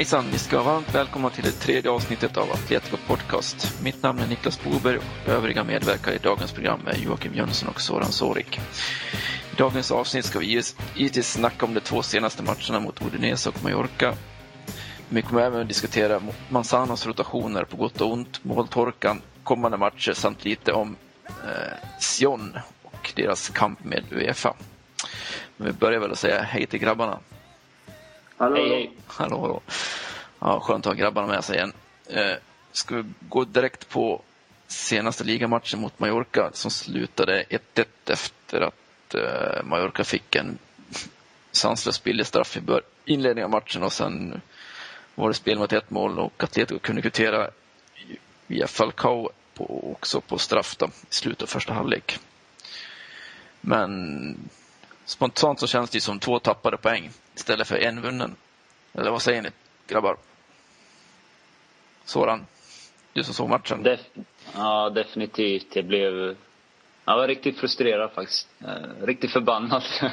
Hejsan! Ni ska vara varmt välkomna till det tredje avsnittet av Atletico Podcast. Mitt namn är Niklas Boberg och övriga medverkare i dagens program är Joakim Jönsson och Soran Sorik. I dagens avsnitt ska vi givetvis snacka om de två senaste matcherna mot Udinese och Mallorca. Vi kommer även diskutera Manzanos rotationer på gott och ont, måltorkan, kommande matcher samt lite om eh, Sion och deras kamp med Uefa. Men vi börjar väl att säga hej till grabbarna. Hallå, Hej, hej. Hallå, hallå. Ja, skönt att ha grabbarna med sig igen. Eh, ska vi gå direkt på senaste ligamatchen mot Mallorca som slutade 1-1 efter att eh, Mallorca fick en sanslös billig straff i inledningen av matchen och sen var det spel mot ett mål och Atletico kunde kvittera via Falcao på, också på straff då, i slutet av första halvlek. Men spontant så känns det som två tappade poäng istället för en vunnen. Eller vad säger ni grabbar? Soran, du som såg matchen. Def ja, definitivt. Jag blev... Jag var riktigt frustrerad faktiskt. Eh, riktigt förbannad.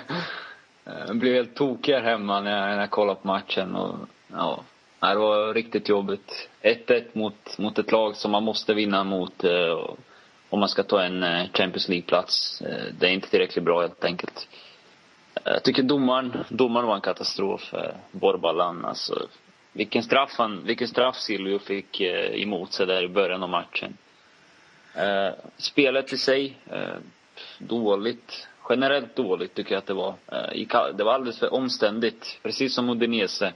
Eh, jag blev helt tokig här hemma när jag, när jag kollade på matchen. Och, ja, det var riktigt jobbigt. 1-1 mot, mot ett lag som man måste vinna mot eh, om man ska ta en eh, Champions League-plats. Eh, det är inte tillräckligt bra helt enkelt. Jag tycker domaren, domaren var en katastrof. Eh, Borballan, alltså. Vilken straff, han, vilken straff Silvio fick eh, emot sig där i början av matchen. Spelet i sig, dåligt. Generellt dåligt tycker jag att det var. Det var alldeles för omständigt, precis som Udinese.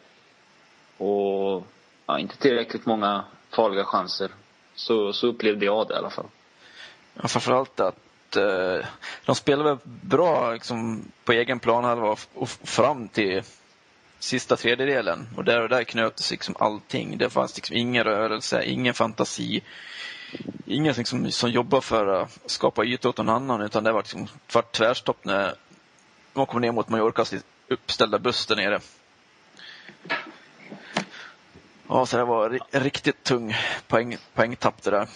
Och ja, inte tillräckligt många farliga chanser. Så, så upplevde jag det i alla fall. Ja, framförallt att Eh, de spelade bra liksom, på egen planhalva och och fram till sista tredjedelen. Och där och där knöts liksom allting. Det fanns liksom ingen rörelse, ingen fantasi. Ingen liksom, som jobbar för att skapa yta åt någon annan utan det var liksom tvärstopp när man kom ner mot Mallorcas uppställda buss där nere. Ja, så det var en riktigt tung poäng, poängtapp det där.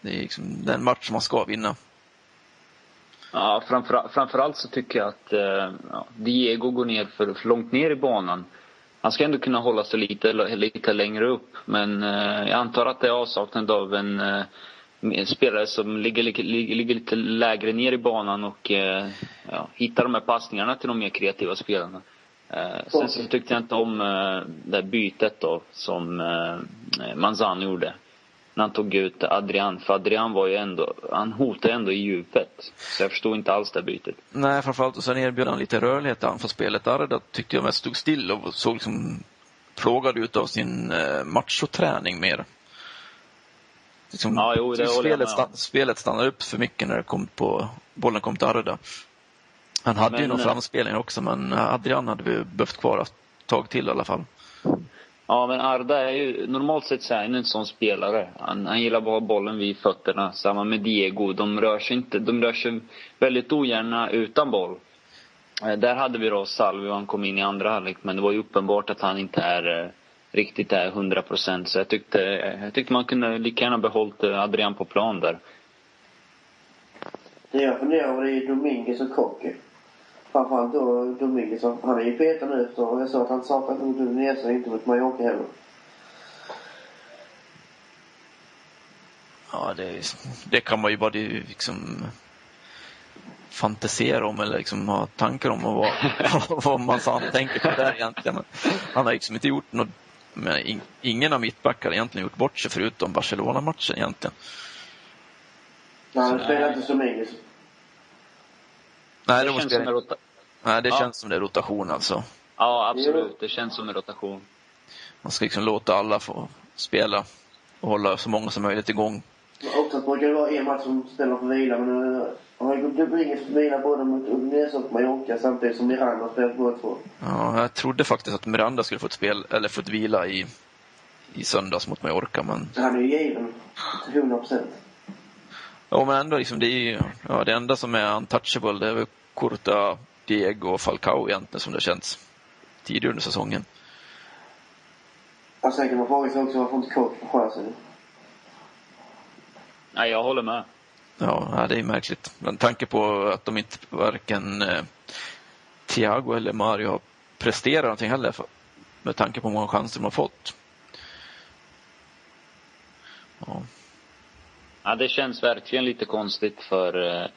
Det är liksom den match man ska vinna. Ja, framför, framförallt så tycker jag att eh, ja, Diego går ner för, för långt ner i banan. Han ska ändå kunna hålla sig lite, lite längre upp. Men eh, jag antar att det är avsaknad av en eh, spelare som ligger, ligger, ligger lite lägre ner i banan och eh, ja, hittar de här passningarna till de mer kreativa spelarna. Eh, sen så tyckte jag inte om eh, det här bytet då som eh, Manzano gjorde. När han tog ut Adrian. För Adrian var ju ändå, han hotade ändå i djupet. Så jag förstod inte alls det bytet. Nej, framförallt och sen erbjöd han lite rörlighet i anfallsspelet. Arda tyckte jag mest stod still och såg liksom plågad ut av sin eh, machoträning mer. Liksom, Ja, jo, det jag spelet, stann, spelet stannade upp för mycket när det kom på, bollen kom till Arda. Han hade ju Men, någon eh, framspelning också, men Adrian hade vi behövt kvar ett tag till i alla fall. Ja, men Arda är ju, normalt sett så är han en sån spelare. Han, han gillar bara ha bollen vid fötterna. Samma med Diego. De rör sig inte, de rör sig väldigt ogärna utan boll. Eh, där hade vi då Salvi och han kom in i andra halvlek, men det var ju uppenbart att han inte är eh, riktigt är 100 procent. Så jag tyckte, eh, jag tyckte man kunde lika gärna behållit eh, Adrian på plan där. Det jag funderar över är Dominguez och Kocke. Framförallt då Dominguez. Han är ju petad nu efter, och jag sa att han saknat mot Udinese och inte mot Mallorca heller. Ja, det, det kan man ju bara liksom fantisera om eller liksom ha tankar om och vad, vad man sa han tänker på där egentligen. Han har liksom inte gjort något, men in, ingen av mittbackar har egentligen gjort bort sig förutom Barcelona-matchen egentligen. Nej, han Så- spelar inte Dominguez. Nej, Det det, känns som en rota- nej, det Ja. känns som det är rotation alltså. Ja, absolut. Det känns som en rotation. Man ska liksom låta alla få spela och hålla så många som möjligt igång. Oftast brukar det vara en match som spelar för vila, men nu har Dominguez fått vila både mot Udinese och Mallorca samtidigt som Miranda har spelat båda två. Ja, jag trodde faktiskt att Miranda skulle få ett spel, eller fått vila i, i söndags mot Mallorca. Men... Han är ju given till 100 procent. Ja, men ändå liksom, det är ju, ja, det enda som är untouchable det är väl Kurta, Diego och Falcao egentligen som det känns tidigare under säsongen. Och sen kan man fråga sig också varför inte Koch får chansen. Nej, jag håller med. Ja, det är märkligt. Men tanke på att de inte varken eh, Thiago eller Mario har presterat någonting heller för, med tanke på hur många chanser de har fått. Ja. ja, det känns verkligen lite konstigt för eh,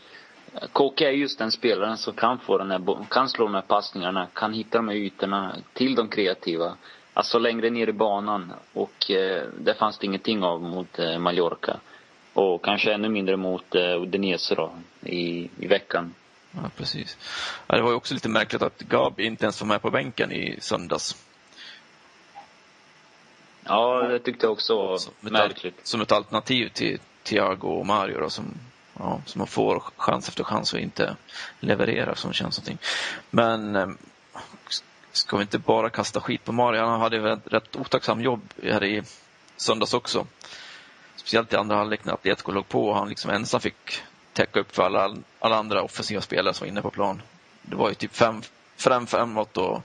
Koke är just den spelaren som kan få den här, kan slå de här passningarna, kan hitta de här ytorna till de kreativa. Alltså längre ner i banan och eh, det fanns det ingenting av mot eh, Mallorca. Och kanske ännu mindre mot eh, Udinese då, i, i veckan. Ja, precis. Ja, det var ju också lite märkligt att Gabi inte ens var med på bänken i söndags. Ja, det tyckte jag också var som märkligt. som ett alternativ till Thiago och Mario då, som, ja, som man får chans efter chans och inte levererar som känns någonting. Men ehm, ska vi inte bara kasta skit på Mario? Han hade ett rätt otacksam jobb här i söndags också. Speciellt i andra halvlek när Atletico låg på och han liksom ensam fick täcka upp för alla, alla andra offensiva spelare som var inne på plan. Det var ju typ fem, fem framåt och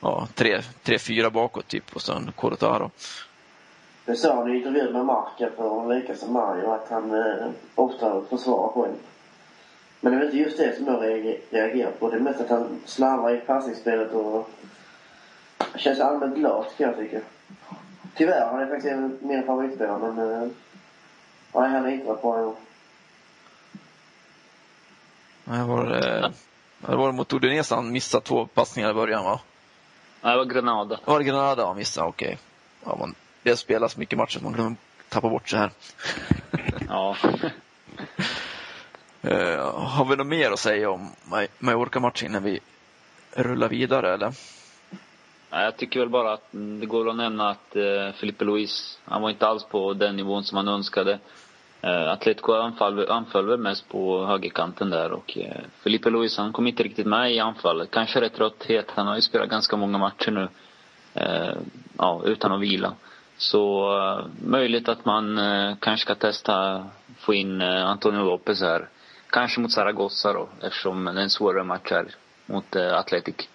ja, tre, tre, fyra bakåt typ och sen Corotaro. Det sa han i intervjun med Marca för en vecka sedan, Mario, att han eh, ofta försvarar poäng. Men det är inte just det som jag reagerar på. Det är mest att han slarvar i passningsspelet och känns allmänt lat kan jag tycka. Tyvärr, han är faktiskt en av mina favoritspelare men... Uh, nej, han har inte varit bra i år. Nej, var det, det var mot Udinese han missade två passningar i början va? Nej, det var Granada. Var det Granada han missade? Okej. Okay. Ja, man, det spelas mycket matcher man glömmer tappa bort så här. ja. uh, har vi något mer att säga om Mallorca-matchen innan vi rullar vidare eller? Jag tycker väl bara att det går att nämna att eh, Felipe Luis, han var inte alls på den nivån som han önskade. Eh, Atletico anfall, anföll väl mest på högerkanten där och eh, Felipe Luis han kom inte riktigt med i anfallet. Kanske rätt trötthet. Han har ju spelat ganska många matcher nu. Eh, ja, utan att vila. Så eh, möjligt att man eh, kanske ska testa få in eh, Antonio Lopez här. Kanske mot Zaragoza då eftersom det är en svårare match här mot eh, Atletic.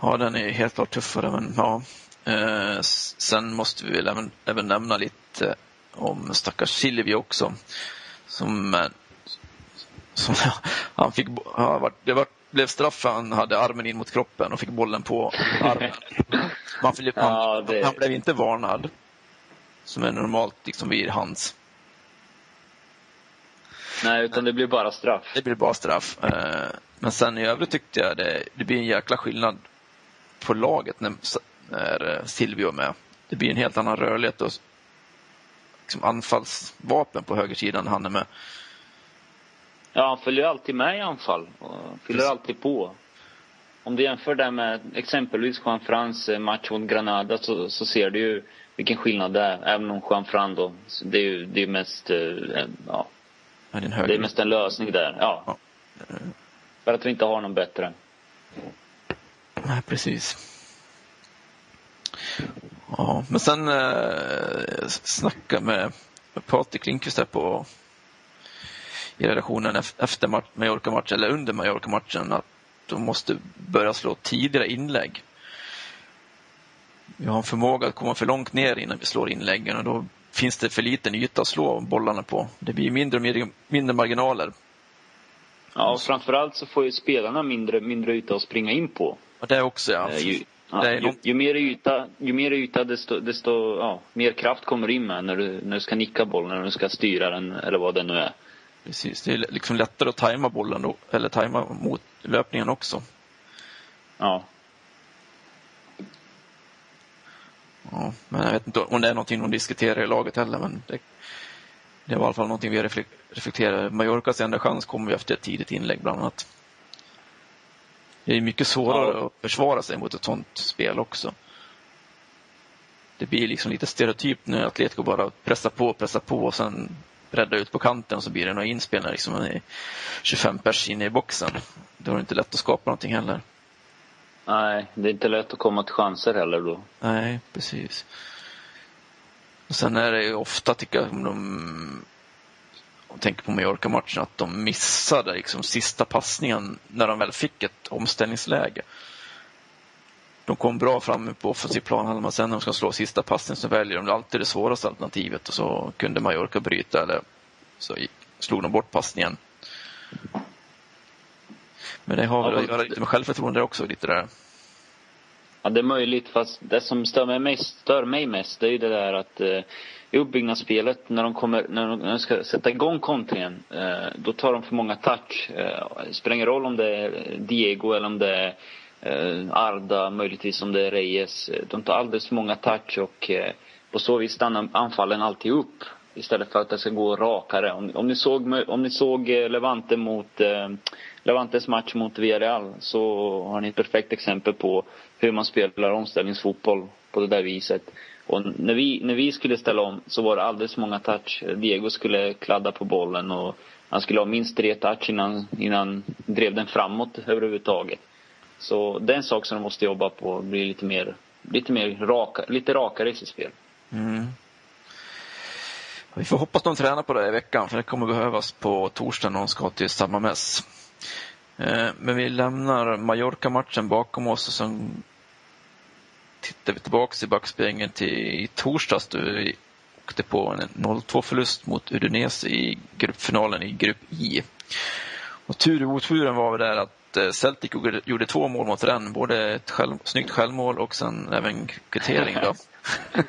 Ja, den är helt klart tuffare, men ja. Eh, sen måste vi väl även, även nämna lite om stackars Silvio också. Som, som han fick, det varit blev straff han hade armen in mot kroppen och fick bollen på armen. Man, han, ja, det... han blev inte varnad. Som är normalt liksom vid hands. Nej, utan det blir bara straff. Det blir bara straff. Eh, men sen i övrigt tyckte jag det, det blir en jäkla skillnad på laget när, när eh, Silvio är med. Det blir en helt annan rörlighet och liksom anfallsvapen på högersidan när han är med. Ja, han följer alltid med i anfall och fyller Precis. alltid på. Om du jämför det med exempelvis Juan Frans eh, match mot Granada så, så ser du ju vilken skillnad det är. Även om Juan Fran då, det är ju det är mest, eh, ja. Det är mest en lösning där, ja. ja. För att vi inte har någon bättre. Nej, precis. Ja, men sen eh, snacka med, med Patrik Lindqvist här på i relationen efter Mallorca-matchen, eller under Mallorca-matchen, att de måste börja slå tidigare inlägg. Vi har en förmåga att komma för långt ner innan vi slår inläggen och då finns det för liten yta att slå bollarna på. Det blir mindre och mindre marginaler. Ja, och framförallt så får ju spelarna mindre, mindre yta att springa in på. Och det också ja. Eh, ju, ja, ju, ju, mer yta, ju mer yta desto, desto ja, mer kraft kommer in med när du, när du ska nicka bollen, när du ska styra den eller vad det nu är. Precis, det är liksom lättare att tajma bollen då, eller tajma mot löpningen också. Ja. Ja, men jag vet inte om det är någonting de diskuterar i laget heller, men det, det var i alla fall någonting vi reflekterar. Mallorcas enda chans kommer ju efter ett tidigt inlägg bland annat. Det är mycket svårare ja. att försvara sig mot ett sånt spel också. Det blir liksom lite stereotypt när Atletico bara pressar på, pressar på och sen räddar ut på kanten så blir det några inspel liksom 25 pers inne i boxen. Då är det inte lätt att skapa någonting heller. Nej, det är inte lätt att komma till chanser heller då. Nej, precis. Och sen är det ju ofta, tycker jag, om de om tänker på Mallorca-matchen, att de missade liksom sista passningen när de väl fick ett omställningsläge. De kom bra fram på offensiv plan, men sen när de ska slå sista passningen så väljer de alltid det svåraste alternativet och så kunde Mallorca bryta eller så slog de bort passningen. Men det har väl att göra lite med självförtroende också, lite där. Ja, det är möjligt, fast det som stör mig mest, stör mig mest det är ju det där att eh, i uppbyggnadsspelet, när de, kommer, när de, när de ska sätta igång kontringen, eh, då tar de för många touch. Eh, det spelar ingen roll om det är Diego eller om det är Eh, Arda, möjligtvis om det är Reyes. Eh, de tar alldeles för många touch och eh, på så vis stannar anfallen alltid upp. Istället för att det ska gå rakare. Om, om ni såg, om ni såg Levante mot, eh, Levantes match mot Villarreal så har ni ett perfekt exempel på hur man spelar omställningsfotboll på det där viset. Och när vi, när vi skulle ställa om så var det alldeles för många touch. Diego skulle kladda på bollen och han skulle ha minst tre touch innan, innan drev den framåt överhuvudtaget. Så det är en sak som de måste jobba på, bli lite mer, lite mer raka, lite rakare i sitt spel. Mm. Vi får hoppas de tränar på det i veckan, för det kommer behövas på torsdag när de ska till samma mäss. Eh, men vi lämnar Mallorca-matchen bakom oss och sen tittar vi tillbaka i backspegeln till i torsdags då vi åkte på en 0-2 förlust mot Udinese i gruppfinalen i grupp I. Och tur i oturen var väl där att eh, Celtic gjorde två mål mot den, både ett själv, snyggt självmål och sen även kvittering. Då.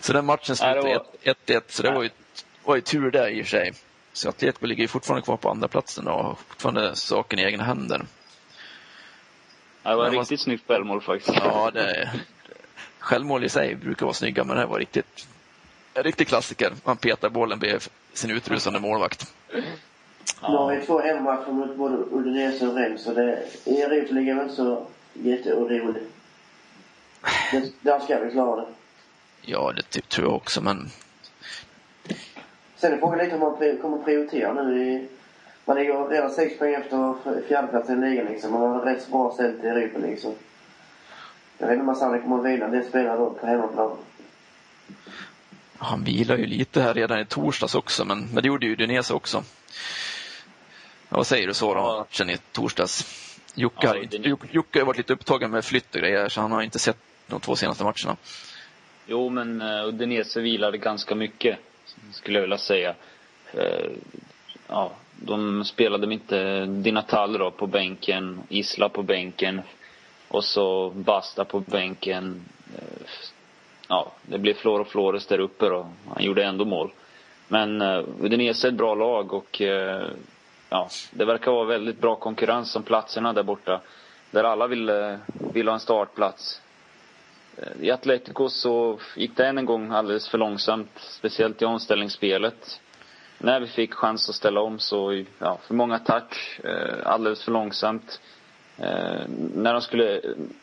så den matchen slutade 1-1, så det var ju, var ju tur där i och för sig. Så Atletico ligger ju fortfarande kvar på andra platsen och har fortfarande saken i egna händer. Ja, det var ett riktigt snyggt självmål faktiskt. Ja, det, självmål i sig brukar vara snygga, men det här var riktigt, en riktig klassiker. Man petar bollen bredvid sin utrusande målvakt. Ja. Nu har vi två hemmamatcher mot både Udinese och Rennes, så det, Europa ligger väl inte så jätteorolig. Där ska vi klara det. Ja, det tror jag också, men... Sen är frågan lite hur man kommer prioritera nu i... Man ligger redan sex poäng efter fjärdeplatsen i ligan liksom. Man har rätt så bra ställt i Europa liksom. Jag vet inte om Asani kommer att vila det spelar då på hemmaplan. Han vilar ju lite här redan i torsdags också, men, men det gjorde ju Udinese också. Ja, vad säger du så om matchen i torsdags? Jocke, har, Jocke har varit lite upptagen med flytt och grejer, så han har inte sett de två senaste matcherna. Jo, men uh, Udinese vilade ganska mycket, skulle jag vilja säga. Uh, ja, de spelade inte Dinatal då på bänken, Isla på bänken, och så Basta på bänken. Eh, ja, det blev Flor och Flores där uppe då. Han gjorde ändå mål. Men Udinese är ett bra lag och ja, det verkar vara väldigt bra konkurrens om platserna där borta. Där alla vill, eh, vill ha en startplats. Eh, I Atletico så gick det än en gång alldeles för långsamt, speciellt i omställningsspelet. När vi fick chans att ställa om så, ja, för många touch, eh, alldeles för långsamt. När de skulle,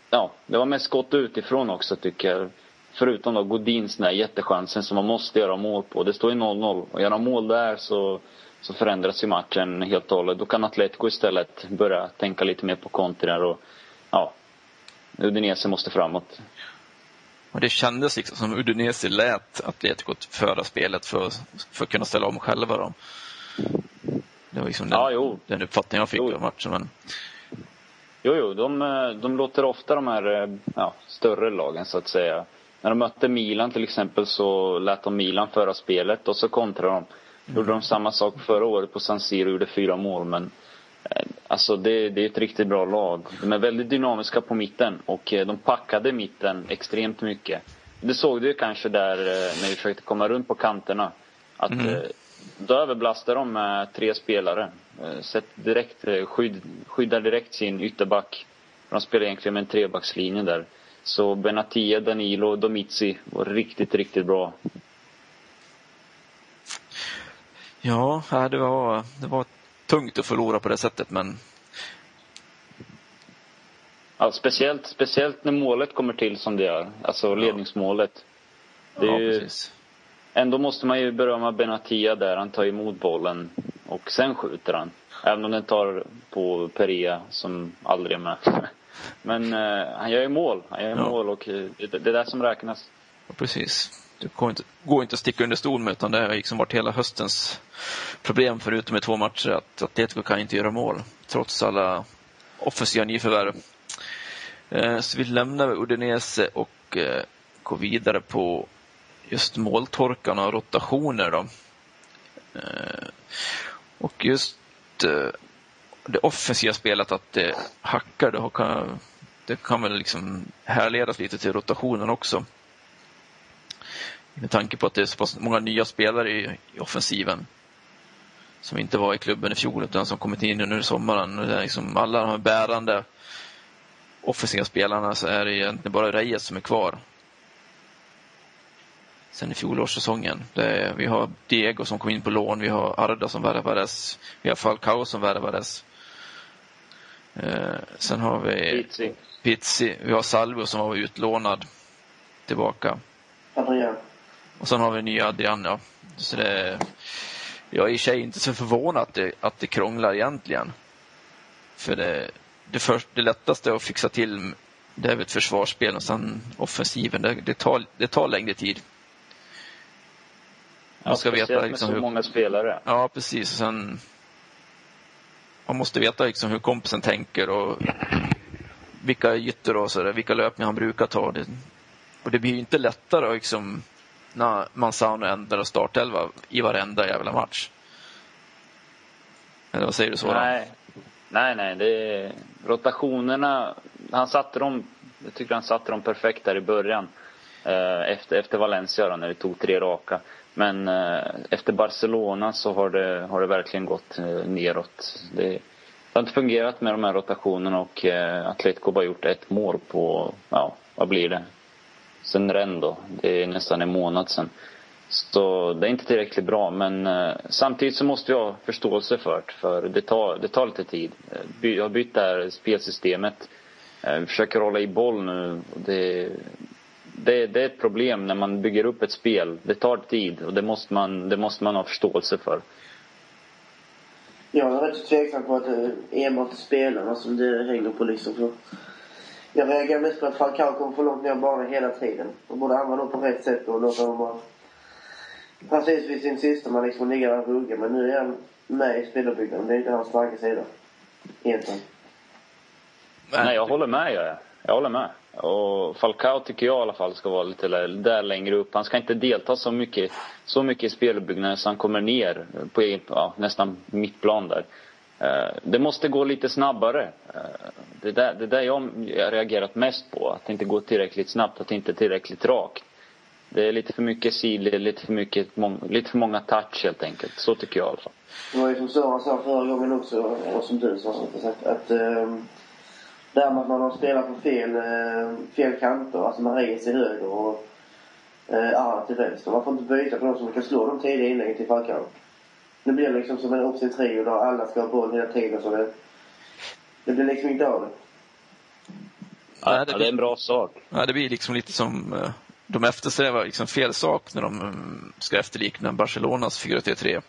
ja, det var mest skott utifrån också tycker jag. Förutom då Godins den där jättechansen som man måste göra mål på. Det står ju 0-0 och göra mål där så, så förändras ju matchen helt och hållet. Då kan Atletico istället börja tänka lite mer på kontringar och ja, Udinese måste framåt. Och det kändes liksom som Udinese lät Atletico föra spelet för, för att kunna ställa om själva. Då. Det var liksom den, ja, den uppfattningen jag fick jo. av matchen. Men Jo, jo, de, de låter ofta de här ja, större lagen så att säga. När de mötte Milan till exempel så lät de Milan föra spelet och så kontrade de. Mm. Gjorde de samma sak förra året på San Siro och gjorde fyra mål men eh, Alltså det, det är ett riktigt bra lag. De är väldigt dynamiska på mitten och de packade mitten extremt mycket. Det såg du kanske där när vi försökte komma runt på kanterna. Att mm. då överbelastade de med tre spelare. Eh, Sätt direkt, eh, skydd, skyddar direkt sin ytterback. De spelar egentligen med en trebackslinje där. Så Benatia, Danilo och Domizi var riktigt, riktigt bra. Ja, det var, det var tungt att förlora på det sättet, men... Ja, speciellt, speciellt när målet kommer till som det gör. Alltså ledningsmålet. Det ja, ju, precis. Ändå måste man ju berömma Benatia där. Han tar emot bollen och sen skjuter han. Även om den tar på Perea som aldrig är med. Men uh, han gör ju mål. Han gör ja. mål och det, det är det som räknas. Ja, precis. Det går inte, går inte att sticka under stol med utan det har liksom varit hela höstens problem förutom i två matcher att Atletico kan inte göra mål trots alla offensiva nyförvärv. Eh, så vi lämnar Udinese och eh, går vidare på just måltorkan och rotationer. Då. Eh, och just eh, det offensiva spelet, att det hackar, det kan, det kan väl liksom härledas lite till rotationen också. Med tanke på att det är så pass många nya spelare i, i offensiven som inte var i klubben i fjol utan som kommit in under sommaren. Det är liksom alla de här bärande offensiva spelarna så är det egentligen bara Reyes som är kvar. Sen i fjolårssäsongen. Är, vi har Diego som kom in på lån, vi har Arda som värvades, vi har Falcao som värvades. Eh, sen har vi Pizzi. Pizzi. Vi har Salvo som var utlånad tillbaka. Och sen har vi nya Adrian, ja. Så det, jag är i sig inte så förvånad att det, att det krånglar egentligen. För det, det, för, det lättaste att fixa till det är väl ett försvarsspel och sen offensiven. Det, det, tar, det tar längre tid. Man ska ja, veta liksom, med så hur, många spelare. Ja, precis. Och sen, man måste veta liksom hur kompisen tänker och vilka ytor och så där, vilka löpningar han brukar ta. Det, och det blir ju inte lättare liksom, när Manzano ändrar startelva i varenda jävla match. Eller vad säger du så? Nej, nej, nej. Det är, rotationerna, han satte dem, jag tycker han satte dem perfekt där i början. Eh, efter, efter Valencia då, när vi tog tre raka. Men eh, efter Barcelona så har det, har det verkligen gått eh, neråt. Det, det har inte fungerat med de här rotationerna och Atletico har bara gjort ett mål på, ja, vad blir det? Sen Rendo. då. Det är nästan en månad sen. Så det är inte tillräckligt bra men eh, samtidigt så måste vi ha förståelse för det, för det tar, det tar lite tid. Eh, jag har bytt det här spelsystemet. Eh, vi försöker hålla i boll nu. Det, det, det, är ett problem när man bygger upp ett spel. Det tar tid och det måste man, det måste man ha förståelse för. Jag är rätt tveksam på att det är enbart spelarna alltså, som det hänger på liksom. För jag reagerar mest på att Falcao kommer för långt ner banan hela tiden. Och borde använda dem på rätt sätt och låta dem vara precis vid sin sista man liksom ligger där och ruggar. Men nu är han med i spelarbyggnaden. Det är inte hans starka sida. Egentligen. Nej, jag håller med. Jag, jag håller med. Och Falcao tycker jag i alla fall ska vara lite där längre upp. Han ska inte delta så mycket, så mycket i spelbyggnaden så han kommer ner på ja, nästan mittplan där. Eh, det måste gå lite snabbare. Eh, det är där, det där jag har reagerat mest på. Att det inte går tillräckligt snabbt, att det inte är tillräckligt rakt. Det är lite för mycket sidled, lite för mycket, lite för många touch helt enkelt. Så tycker jag i alla fall. Det var ju som Sören sa förra gången också, och som du sa, sagt, att um, det här med att man har spelat på fel, uh, fel kanter, alltså man reser till höger och uh, till vänster. Man får inte byta på de som kan slå de tidiga inläggen till Falcao. Nu blir det liksom som en offensiv trio där alla ska ha boll hela tiden. Så det, det blir liksom inte av det. Ja, det, blir, det är en bra sak. Ja, det blir liksom lite som eh, de eftersträvar liksom fel sak när de mm, ska efterlikna Barcelonas 4-3-3.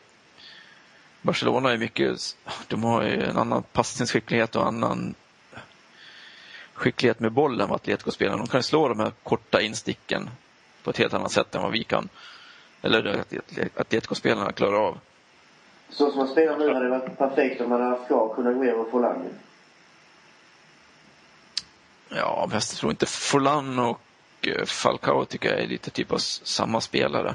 Barcelona är mycket, de har ju en annan passningsskicklighet och annan skicklighet med bollen än vad Atletico-spelarna. De kan slå de här korta insticken på ett helt annat sätt än vad vi kan. Eller Atletico-spelarna klarar av. Så som man spelar nu hade det varit perfekt om man hade haft kvar Kunaguero och Forlan Ja, men jag tror inte Forlan och eh, Falcao tycker jag är lite typ av samma spelare.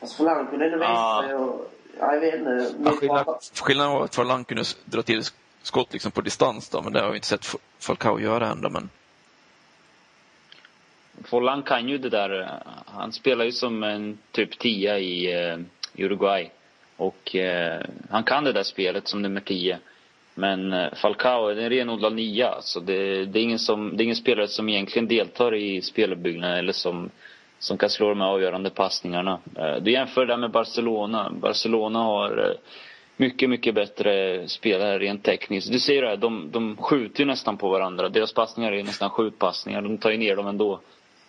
Fast Forlan kunde ändå visa sig och... Ja, jag vet inte. Ja, skillnaden, skillnaden var att Forlan kunde dra till skott liksom på distans då, men det har vi inte sett Falcao göra ändå. Men... Forlan kan ju det där. Eh, han spelar ju som en typ tia i uh, Uruguay. Och eh, han kan det där spelet som nummer 10. Men eh, Falcao är en renodlad nia. Så det, det, är ingen som, det är ingen spelare som egentligen deltar i speluppbyggnaden eller som, som kan slå de här avgörande passningarna. Eh, du jämför det med Barcelona. Barcelona har eh, mycket, mycket bättre spelare rent tekniskt. Du ser det, här, de, de skjuter ju nästan på varandra. Deras passningar är nästan skjutpassningar. De tar ju ner dem ändå.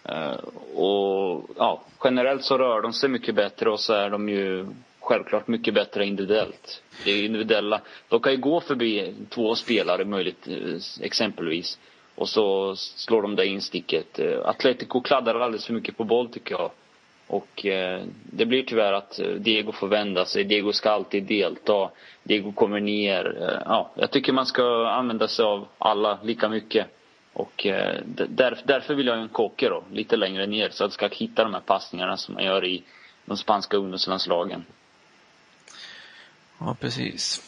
Uh, och ja, generellt så rör de sig mycket bättre och så är de ju självklart mycket bättre individuellt. Det är individuella. De kan ju gå förbi två spelare möjligt, eh, exempelvis. Och så slår de det insticket. Eh, Atletico kladdar alldeles för mycket på boll tycker jag. Och eh, det blir tyvärr att eh, Diego får vända sig. Diego ska alltid delta. Diego kommer ner. Eh, ja, jag tycker man ska använda sig av alla lika mycket. Och eh, där, därför vill jag ha en Koke då, lite längre ner. Så att jag ska hitta de här passningarna som man gör i de spanska ungdomslandslagen. Ja, precis.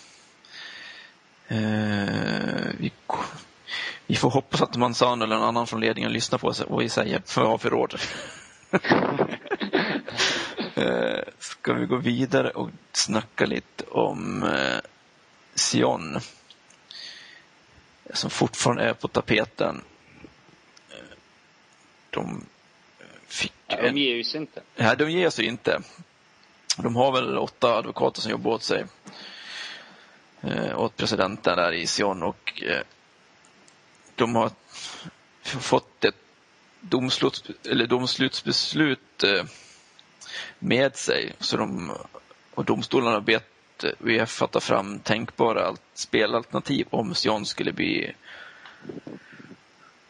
Eh, vi, vi får hoppas att Manzano eller någon annan från ledningen lyssnar på vad vi säger, för vad för råd. eh, ska vi gå vidare och snacka lite om eh, Sion som fortfarande är på tapeten. Eh, de fick... Ja, de ger sig inte. Nej, de ger sig inte. De har väl åtta advokater som jobbar åt sig. Eh, åt presidenten där i Sion och eh, de har fått ett domsluts, eller domslutsbeslut eh, med sig. Så de, och domstolarna har bett eh, Uefa ta fram tänkbara spelalternativ om Sion skulle bli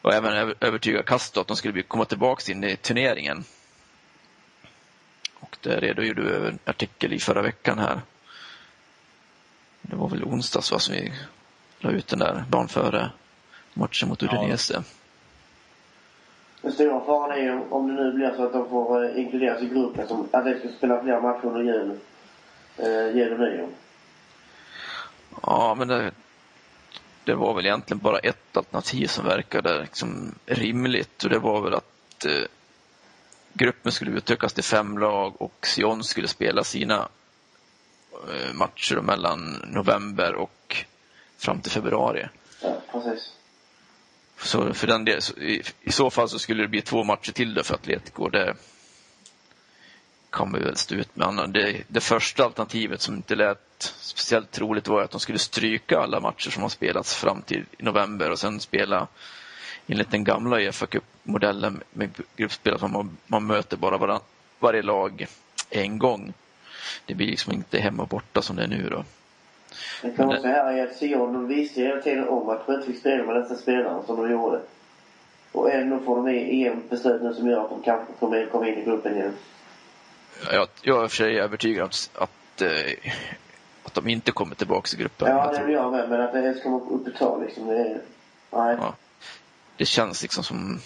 och även övertyga Castro att de skulle komma tillbaka in i turneringen. Och det redogjorde du över en artikel i förra veckan här. Det var väl onsdags va, som vi la ut den där dagen före matchen mot Udinese. Ja. Den stora faran är ju om det nu blir så att de får eh, inkluderas i gruppen som att de ska spela fler matcher under jul, eh, jul och nyår. Ja, men det, det var väl egentligen bara ett alternativ som verkade liksom rimligt och det var väl att eh, gruppen skulle utökas till fem lag och Sion skulle spela sina matcher mellan november och fram till februari. Ja, precis. Så för den del, så i, i, så fall så skulle det bli två matcher till då för Atletico. Det kan vi väl stå ut med. Det, det första alternativet som inte lät speciellt troligt var att de skulle stryka alla matcher som har spelats fram till november och sen spela enligt den gamla Uefa Cup-modellen med gruppspel, att man, man möter bara var, varje lag en gång. Det blir liksom inte hemma och borta som det är nu då. Det kan också här är att Sion, de visste hela tiden om att de inte fick spela med dessa spelare som de gjorde. Och ändå får de EM beslut nu som gör att de kanske kommer komma in i gruppen igen. Jag, jag är för sig övertygad att, att, eh, att de inte kommer tillbaka i gruppen. Ja, det blir jag med. Men att det ska vara upp ett tag liksom. Det är, nej. Ja. Det känns liksom som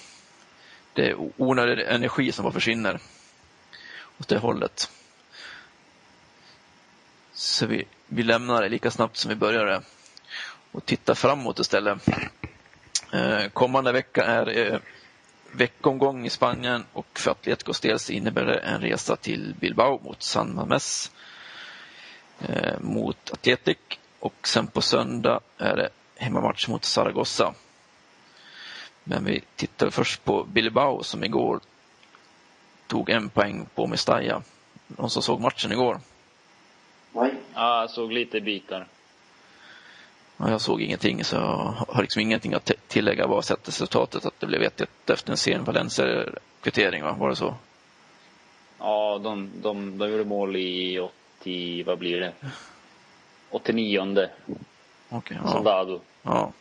det är onödig energi som bara försvinner åt det hållet. Så vi, vi lämnar det lika snabbt som vi började och tittar framåt istället. Eh, kommande vecka är eh, veckomgång i Spanien och för Atleticos del så innebär det en resa till Bilbao mot San Mames eh, mot Atletic och sen på söndag är det hemmamatch mot Zaragoza. Men vi tittar först på Bilbao som igår tog en poäng på Mestalla. Någon som såg matchen igår? Ja, jag såg lite bitar. Ja, jag såg ingenting så jag har liksom ingenting att tillägga bara sett resultatet att det blev 1-1 efter en sen Valencia-kvittering, va? Var det så? Ja, de, de, de gjorde mål i 80, vad blir det? 89 Okej, ja. Soldado. Ja.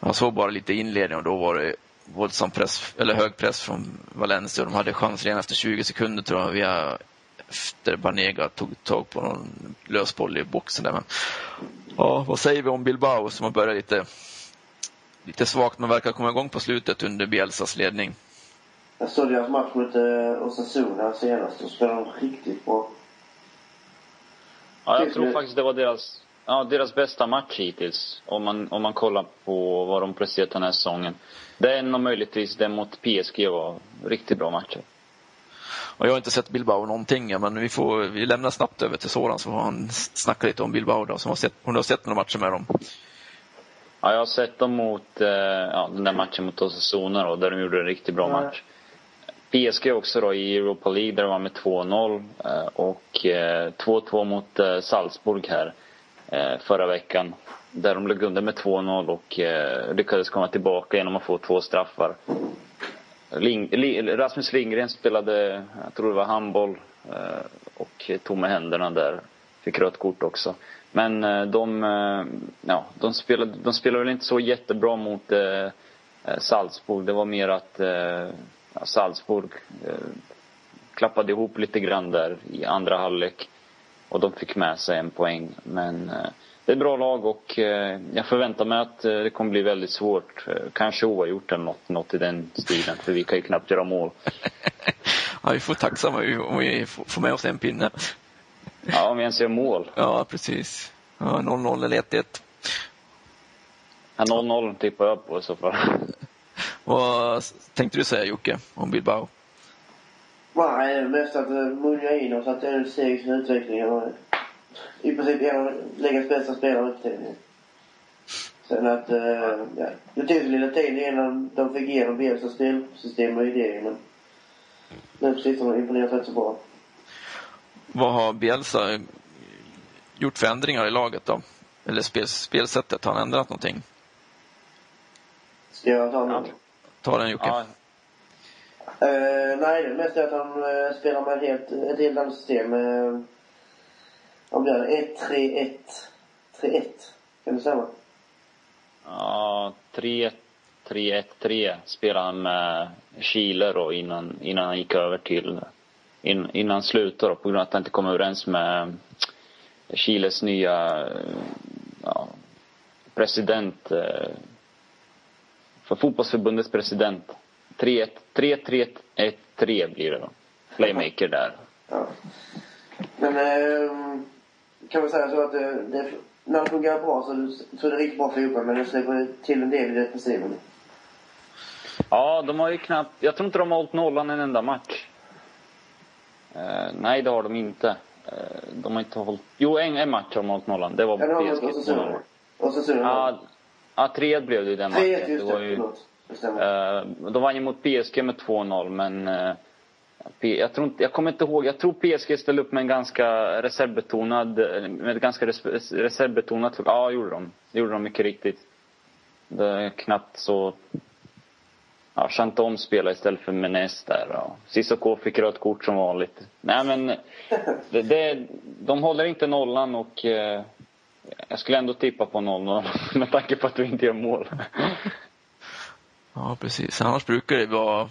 Jag såg bara lite inledning och då var det våldsam press, eller hög press från Valencia. De hade chans redan efter 20 sekunder tror jag via efter Banega tog tag på någon lösboll i boxen där. Men, ja, vad säger vi om Bilbao som har börjat lite, lite svagt men verkar komma igång på slutet under Bielsas ledning? Jag såg deras match mot uh, Osasuna senast. De spelade riktigt bra. Ja, jag tror faktiskt det var deras, ja, deras bästa match hittills. Om man, om man kollar på vad de presterat den här säsongen. Den och möjligtvis den mot PSG var riktigt bra matcher. Och jag har inte sett Bilbao någonting, men vi, får, vi lämnar snabbt över till Soran så får han snacka lite om Bilbao då, som har sett, hon har sett några matcher med dem. Ja, jag har sett dem mot eh, ja, den där matchen mot Osasuna då, där de gjorde en riktigt bra match. PSG också då i Europa League där de var med 2-0 eh, och 2-2 eh, mot Salzburg här förra veckan. Där de låg under med 2-0 och lyckades komma tillbaka genom att få två straffar. Ling, Rasmus Lindgren spelade, jag tror det var handboll eh, och tog med händerna där. Fick rött kort också. Men eh, de, eh, ja, de, spelade, de spelade väl inte så jättebra mot eh, eh Salzburg. Det var mer att eh, ja, Salzburg eh, klappade ihop lite grann där i andra halvlek. Och de fick med sig en poäng. Men det är bra lag och jag förväntar mig att det kommer bli väldigt svårt. Kanske oavgjort eller något, något i den stilen. För vi kan ju knappt göra mål. ja, vi får tacksamma om vi får med oss en pinne. Ja, om vi ens gör mål. Ja, precis. Ja, 0-0 eller 1-1. Ja, 0-0 tippar jag på i så fall. Vad tänkte du säga Jocke om Bilbao? Nej, mest att munja in oss att det är i utvecklingen. Och I princip en av ligans bästa spelare upptiden. Sen att, uh, ja, det tog lite tid innan de fick igenom Bielsas spelsystem och idéer men nu på sistone har de imponerat rätt så bra. Vad har Bielsa gjort för ändringar i laget då? Eller spel, spelsättet? Har han ändrat någonting? Ska jag ta den? Ta den Jocke. Ja. Uh, nej, det är mest att han uh, spelar med ett helt, ett helt annat system. Uh, vad blir det? 1-3-1. 3-1. Kan det stämma? Ja, 3-1-3 spelade han med Chile då innan, innan han gick över till in, innan slutade på grund av att han inte kom överens med Chiles nya ja, president eh, för fotbollsförbundets president. 3-3-1-3 blir det då. Playmaker där. Ja. Men eh, kan man säga så att det, det, när det fungerar bra så, så är det riktigt bra för Europa men det släpper till en del i defensiven. Ja, de har ju knappt... Jag tror inte de har hållit nollan en enda match. Uh, nej, det har de inte. Uh, de har inte hållit... Jo, en, en match har de hållit nollan. Det var ja, det PSG. Osasuna. Osasuna. Ja, 3-1 blev det i den matchen. 3-1, just det. Var ju, uh, de vann ju mot PSG med 2-0, men uh, jag, tror inte, jag kommer inte ihåg. Jag tror PSG ställde upp med en ganska reservbetonad, med ett ganska reservbetonat... Ja, gjorde de. Det gjorde de mycket riktigt. Det är knappt så ja, Chantom spelade istället för Menes där. Och Sissoko fick rött kort som vanligt. Nej men, det, det, de håller inte nollan och eh, jag skulle ändå tippa på 0-0 med tanke på att vi inte gör mål. ja, precis. Annars brukar det vara,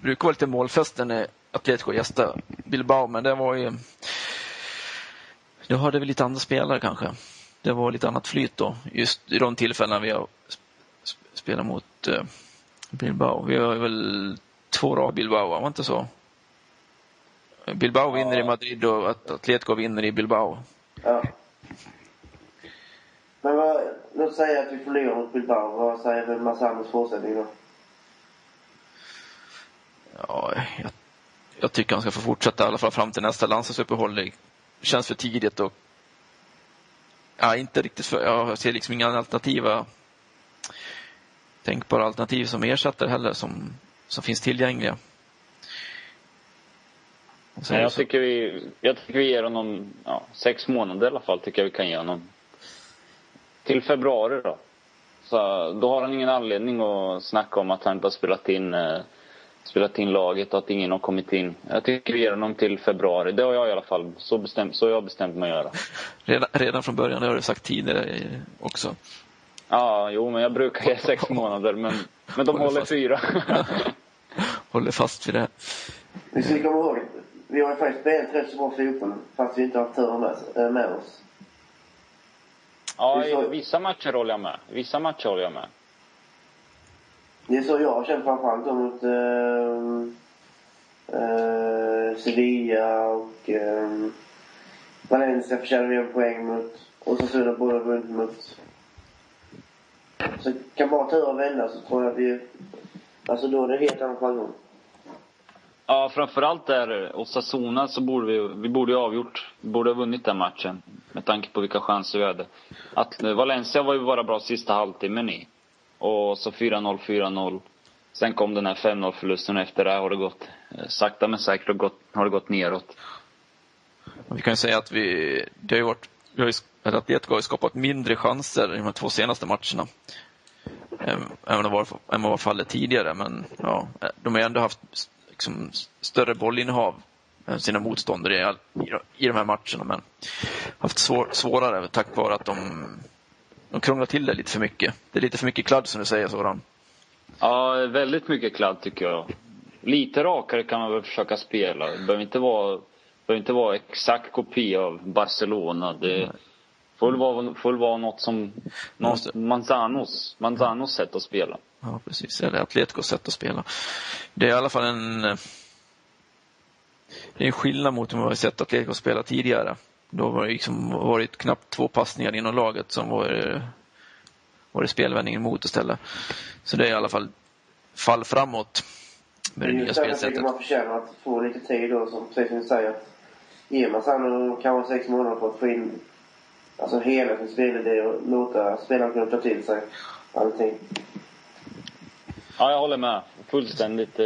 brukar vara lite målfästen när Atletico gästar Bilbao, men det var ju då hade vi lite andra spelare kanske. Det var lite annat flyt då, just i de tillfällena vi har spelat mot eh, Bilbao. Vi har väl två rad Bilbao, var det inte så? Bilbao vinner ja. i Madrid och Atletico vinner i Bilbao. Ja. Men vad, låt säga att vi förlorar mot Bilbao. Vad säger Massanos fortsättning då? Ja, jag, jag, tycker han ska få fortsätta i alla fall fram till nästa landslagsuppehåll. Det känns för tidigt och ja, inte riktigt för, jag ser liksom inga alternativa tänkbara alternativ som ersätter heller som, som finns tillgängliga. Nej, jag, tycker vi, jag tycker vi ger honom ja, sex månader i alla fall. tycker jag vi kan ge honom. Till februari då. Så då har han ingen anledning att snacka om att han inte har spelat in, eh, spelat in laget och att ingen har kommit in. Jag tycker vi ger honom till februari. Det har jag i alla fall. Så, bestämt, så har jag bestämt mig att göra. Redan, redan från början, det har du sagt tidigare också. Ja, jo, men jag brukar ge sex månader, men, men de håller, håller fyra. håller fast vid det. Vi ska komma ihåg, vi har ju faktiskt spelat rätt så bra fotboll, fast vi inte har haft turen med, eh, med oss. Ja, i vissa matcher håller jag med. Vissa matcher håller jag med. Det är så jag har känt framförallt mot äh, äh, Sevilla och äh, Valencia förtjänade vi en poäng mot. Och så Osasuna båda vunnit mot så kan bara turen vända så tror jag att vi... Alltså då är det en helt annan jargong. Ja, framförallt där Osasuna så borde vi, vi borde ju avgjort. Vi borde ha vunnit den matchen. Med tanke på vilka chanser vi hade. Att Valencia var ju bara bra sista halvtimmen i. Och så 4-0, 4-0. Sen kom den här 5-0 förlusten och efter det har det gått eh, sakta men säkert gått, har det gått neråt. Vi kan ju säga att vi, det har ju varit, vi har ju, Atletico har ju skapat mindre chanser i de här två senaste matcherna. än vad var, var fallet tidigare. Men ja, eh, de har ju ändå haft liksom, större bollinnehav än sina motståndare i, i, i de här matcherna. Men haft svår, svårare tack vare att de, de krånglar till det lite för mycket. Det är lite för mycket kladd som du säger Soran. Ja, väldigt mycket kladd tycker jag. Lite rakare kan man väl försöka spela. Det behöver inte vara, behöver inte vara exakt kopia av Barcelona. Det får väl vara, får väl vara något som något Manzanos, Manzanos sätt att spela. Ja, precis. Eller Atleticos sätt att spela. Det är i alla fall en det är en skillnad mot hur man har sett Atletico spela tidigare. Då var det liksom varit knappt två passningar inom laget som var, var det spelvändningen mot istället. Så det är i alla fall fall framåt med det, det nya spelsättet. man förtjänar att få lite tid då, som precis som du säger. Ger man sig kanske sex månader för att få in alltså hela sin spelidé och låta spelarna kunna ta till sig allting. Ja, jag håller med. Fullständigt.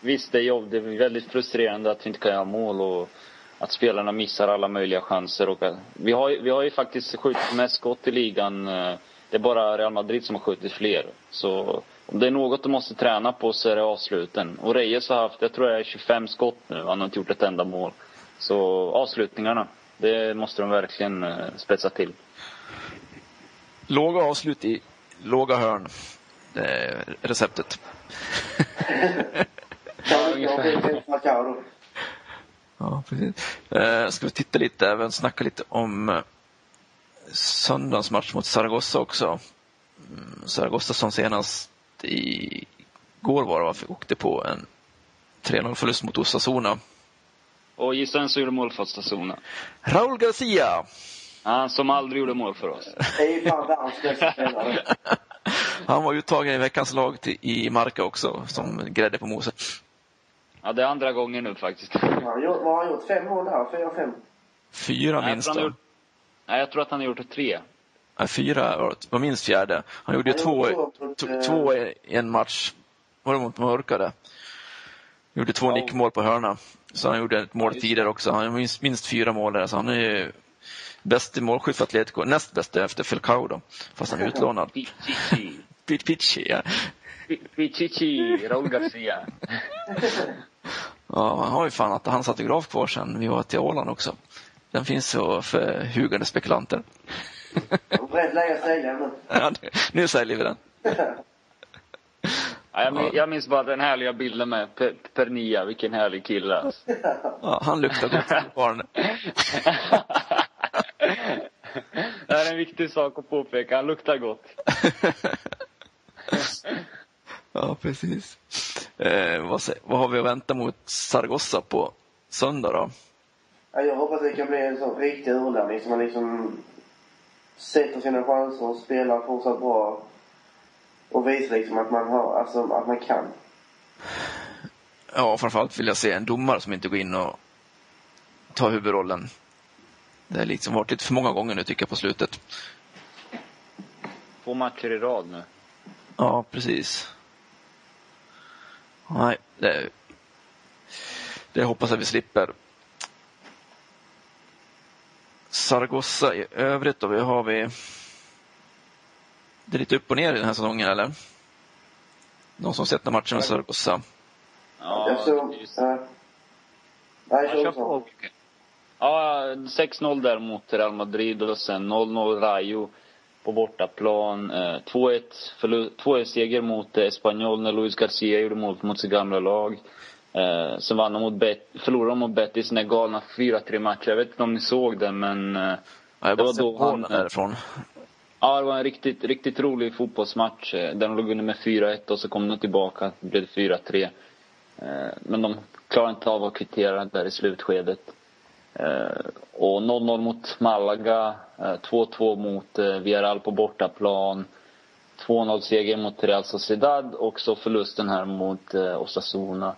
Visst, det är jobb. Det är väldigt frustrerande att vi inte kan göra mål och att spelarna missar alla möjliga chanser. Och vi, har, vi har ju faktiskt skjutit mest skott i ligan. Eh, det är bara Real Madrid som har skjutit fler. Så om det är något du måste träna på så är det avsluten. Och Reyes har haft, jag tror det är 25 skott nu. Han har inte gjort ett enda mål. Så avslutningarna, det måste de verkligen eh, spetsa till. Låga avslut i låga hörn. Det är receptet. Ja, precis. Eh, ska vi titta lite, även snacka lite om eh, söndagens match mot Zaragoza också. Mm, Zaragoza som senast i går var det, varför åkte på en 3-0 förlust mot Osasuna. Och gissa vem som gjorde mål för Osasuna? Raul Garcia! Han som aldrig gjorde mål för oss. Det är ju fan världens bästa spelare. Han var uttagen i veckans lag till, i Marca också, som grädde på moset. Ja, det är andra gången nu faktiskt. Han gjort, vad har han gjort? Fem mål där? Fyra, fem? Fyra minst då. Nej, jag tror att han har gjort det tre. Nej, fyra var minst fjärde. Han gjorde han två, mot, två i en match. Var det mot Mörkade? Han gjorde två ja. nickmål på hörna. Så han gjorde ett mål tidigare också. Han har minst, minst fyra mål där, så han är bäst i målskytt för Atletico. Näst bäst efter Felcao då, fast han är utlånad. Pichichi, ja. Pichichi, Raul Garcia. ja, han har ju fan att hans autograf kvar sen vi var till Åland också. Den finns så för hugande spekulanter. Sälja nu. Ja, nu säljer vi den. Ja, jag, minns, jag minns bara den härliga bilden med per, Pernia, vilken härlig kille. Alltså. Ja, han luktar gott fortfarande. det här är en viktig sak att påpeka, han luktar gott. ja, precis. Eh, vad, vad, har vi att vänta mot Sargossa på söndag då? Ja, jag hoppas det kan bli en sån riktig urladdning så man liksom sätter sina chanser och spelar fortsatt bra. Och visar liksom att man har, alltså att man kan. Ja, framförallt vill jag se en domare som inte går in och tar huvudrollen. Det har liksom varit lite för många gånger nu tycker jag på slutet. Två matcher i rad nu. Ja, precis. Nej, det, det hoppas jag vi slipper. Sargossa i övrigt då, har vi det är lite upp och ner i den här säsongen eller? Någon som sett den matchen med Sargossa? Ja, jag såg... Äh, nej, Ja, 6-0 där mot Real Madrid och sen 0-0 Rayo på bortaplan. 2-1 2-1 seger mot Espanyol när Luis Garcia gjorde mål mot sitt gamla lag. Eh, sen vann de mot Bet förlorade de mot Betis den galna 4-3 matcher. Jag vet inte om ni såg den men... Eh, ja, jag det var då han... därifrån. Ja, det var en riktigt, riktigt rolig fotbollsmatch. Eh, där de låg under med 4-1 och så kom de tillbaka. Det blev 4-3. Eh, men de klarade inte av att kvittera där i slutskedet. Eh, och 0-0 mot Malaga. 2-2 mot Villarreal på bortaplan. 2-0 seger mot Real Sociedad och så förlusten här mot Osasuna.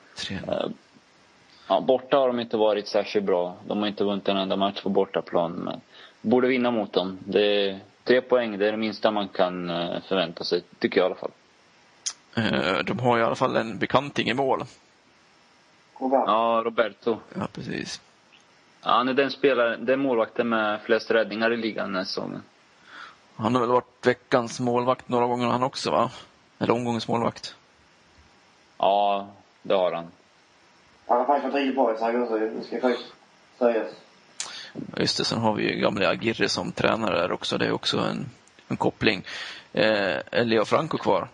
Ja, borta har de inte varit särskilt bra. De har inte vunnit en enda match på bortaplan. Men borde vinna mot dem. Det Tre poäng, det är det minsta man kan eh, förvänta sig, tycker jag i alla fall. Eh, de har i alla fall en bekanting i mål. Ja, Roberto. Ja, precis. Ja, han är den spelaren, den målvakten med flest räddningar i ligan den här säsongen. Han har väl varit veckans målvakt några gånger han också, va? Eller omgångens målvakt. Ja, det har han. Han har faktiskt varit riktigt bra i Zaragoza. Det ska faktiskt sägas. Just det, sen har vi ju gamla Agirre som tränare där också. Det är också en, en koppling. Eh, är Leo Franco kvar?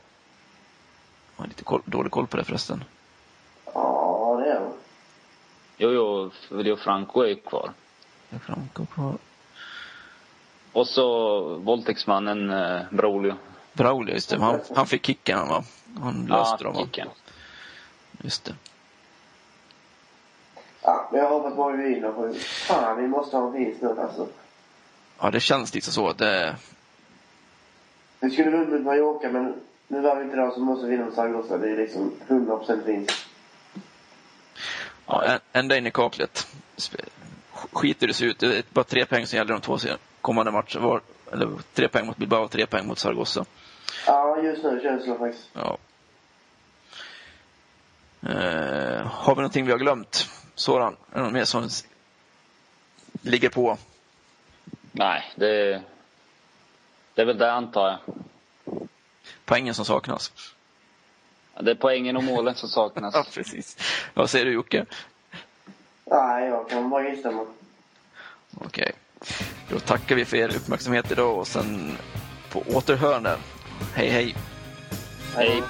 Jag har lite koll, dålig koll på det förresten. Ja, det är han. Jo, jo, Leo Franco är ju kvar. Leo Franco kvar. Och så våldtäktsmannen eh, Braulio. Braulio, just det. Han, han fick kicken han va? Han löste dem va? kicken. Just det. Ja, men jag hoppas bara vi vinner. För fan, vi måste ha en vinst nu alltså. Ja, det känns lite så att det... Vi skulle vunnit Mallorca, men nu var vi inte där så måste vi vinna mot Zaragoza. Det är liksom 100% vinst. Ja, ända in i kaklet. Skit hur det ser ut. Det är bara tre poäng som gäller de två kommande matcherna. Eller tre poäng mot Bilbao och tre poäng mot Zaragoza. Ja, just nu känns det så faktiskt. Ja. Eh, har vi någonting vi har glömt? Soran, är det någon mer som ligger på? Nej, det, det är väl det antar jag. Poängen som saknas? Ja, Det är poängen och målen som saknas. Ja, precis. Vad säger du Jocke? Nej, jag kan bara instämma. Okej. Då tackar vi för er uppmärksamhet idag och sen på återhörande. Hej hej! Hej.